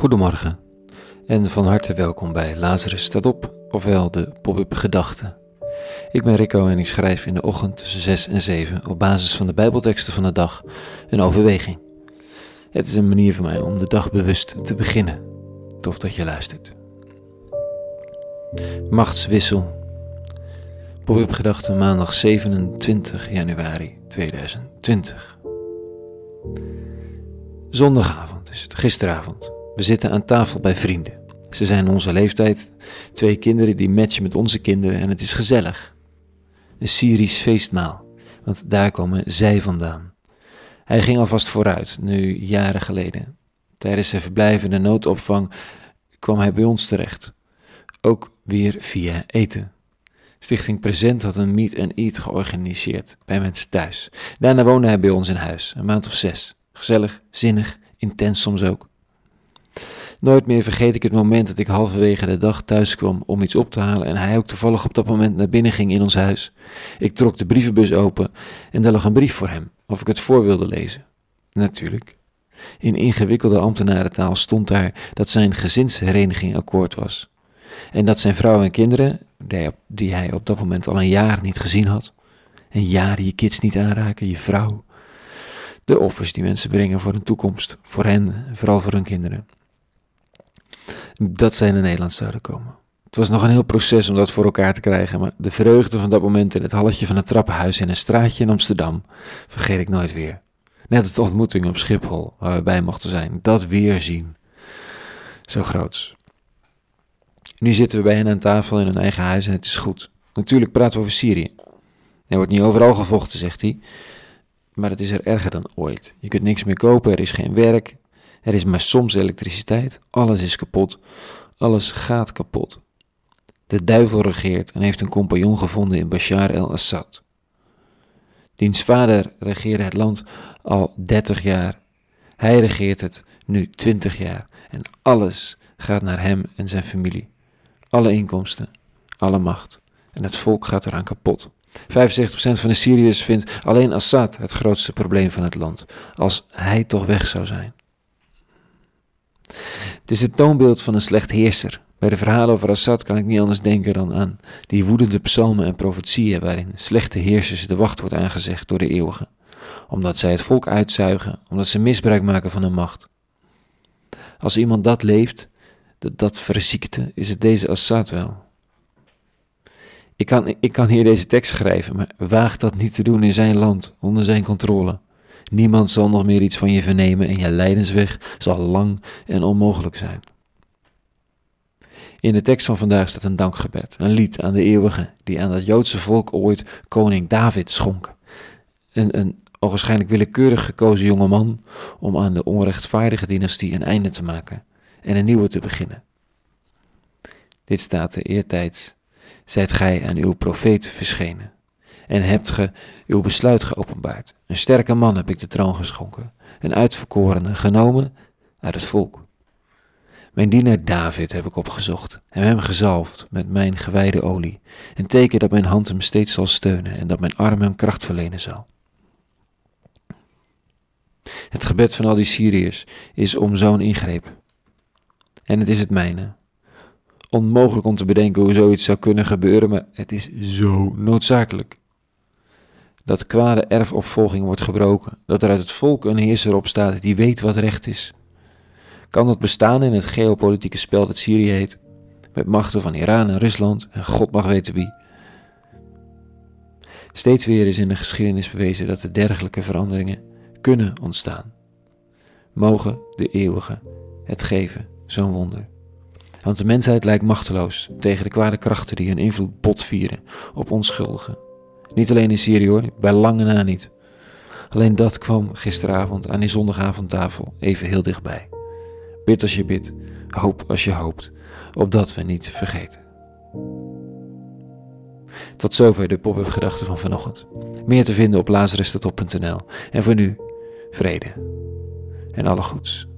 Goedemorgen en van harte welkom bij Lazarus staat op, ofwel de pop-up gedachten. Ik ben Rico en ik schrijf in de ochtend tussen 6 en 7 op basis van de Bijbelteksten van de dag een overweging. Het is een manier voor mij om de dag bewust te beginnen. Tof dat je luistert. Machtswissel. Pop-up gedachten maandag 27 januari 2020. Zondagavond is het, gisteravond. We zitten aan tafel bij vrienden. Ze zijn onze leeftijd, twee kinderen die matchen met onze kinderen en het is gezellig. Een Syrisch feestmaal, want daar komen zij vandaan. Hij ging alvast vooruit, nu jaren geleden. Tijdens zijn verblijf in de noodopvang kwam hij bij ons terecht. Ook weer via eten. Stichting Present had een meet and eat georganiseerd bij mensen thuis. Daarna woonde hij bij ons in huis, een maand of zes. Gezellig, zinnig, intens soms ook. Nooit meer vergeet ik het moment dat ik halverwege de dag thuis kwam om iets op te halen en hij ook toevallig op dat moment naar binnen ging in ons huis. Ik trok de brievenbus open en daar lag een brief voor hem, of ik het voor wilde lezen. Natuurlijk. In ingewikkelde ambtenarentaal stond daar dat zijn gezinshereniging akkoord was. En dat zijn vrouw en kinderen, die hij op dat moment al een jaar niet gezien had, een jaar je kids niet aanraken, je vrouw, de offers die mensen brengen voor hun toekomst, voor hen, vooral voor hun kinderen. Dat zij naar Nederland zouden komen. Het was nog een heel proces om dat voor elkaar te krijgen, maar de vreugde van dat moment in het halletje van het trappenhuis in een straatje in Amsterdam vergeet ik nooit weer. Net als de ontmoeting op Schiphol, waar we bij mochten zijn, dat weer zien. Zo groots. Nu zitten we bij hen aan tafel in hun eigen huis en het is goed. Natuurlijk praten we over Syrië. Er wordt niet overal gevochten, zegt hij. Maar het is er erger dan ooit. Je kunt niks meer kopen, er is geen werk, er is maar soms elektriciteit, alles is kapot, alles gaat kapot. De duivel regeert en heeft een compagnon gevonden in Bashar el-Assad. Diens vader regeerde het land al 30 jaar. Hij regeert het nu 20 jaar en alles gaat naar hem en zijn familie. Alle inkomsten, alle macht en het volk gaat eraan kapot. 75% van de Syriërs vindt alleen Assad het grootste probleem van het land, als hij toch weg zou zijn. Het is het toonbeeld van een slecht heerser. Bij de verhalen over Assad kan ik niet anders denken dan aan die woedende psalmen en profetieën waarin slechte heersers de wacht wordt aangezegd door de eeuwige, omdat zij het volk uitzuigen, omdat ze misbruik maken van hun macht. Als iemand dat leeft, dat, verziekte, is het deze Assad wel. Ik kan, ik kan hier deze tekst schrijven, maar waag dat niet te doen in zijn land, onder zijn controle. Niemand zal nog meer iets van je vernemen en je lijdensweg zal lang en onmogelijk zijn. In de tekst van vandaag staat een dankgebed, een lied aan de eeuwige, die aan dat Joodse volk ooit koning David schonk. Een, een willekeurig gekozen jonge man om aan de onrechtvaardige dynastie een einde te maken en een nieuwe te beginnen. Dit staat er eertijds, zijt gij aan uw profeet verschenen en hebt ge uw besluit geopenbaard. Een sterke man heb ik de troon geschonken, een uitverkorene genomen uit het volk. Mijn dienaar David heb ik opgezocht en hem gezalfd met mijn gewijde olie, een teken dat mijn hand hem steeds zal steunen en dat mijn arm hem kracht verlenen zal. Het gebed van al die Syriërs is om zo'n ingreep. En het is het mijne. Onmogelijk om te bedenken hoe zoiets zou kunnen gebeuren, maar het is zo noodzakelijk dat kwade erfopvolging wordt gebroken, dat er uit het volk een heerser opstaat die weet wat recht is. Kan dat bestaan in het geopolitieke spel dat Syrië heet, met machten van Iran en Rusland en God mag weten wie? Steeds weer is in de geschiedenis bewezen dat er dergelijke veranderingen kunnen ontstaan. Mogen de eeuwige het geven, zo'n wonder. Want de mensheid lijkt machteloos tegen de kwade krachten die hun invloed botvieren op onschuldigen niet alleen in Syrië hoor, bij lange na niet. Alleen dat kwam gisteravond aan die zondagavondtafel even heel dichtbij. Bid als je bidt, hoop als je hoopt, opdat we niet vergeten. Tot zover de pop-up gedachten van vanochtend. Meer te vinden op lazarustotop.nl. En voor nu, vrede en alle goeds.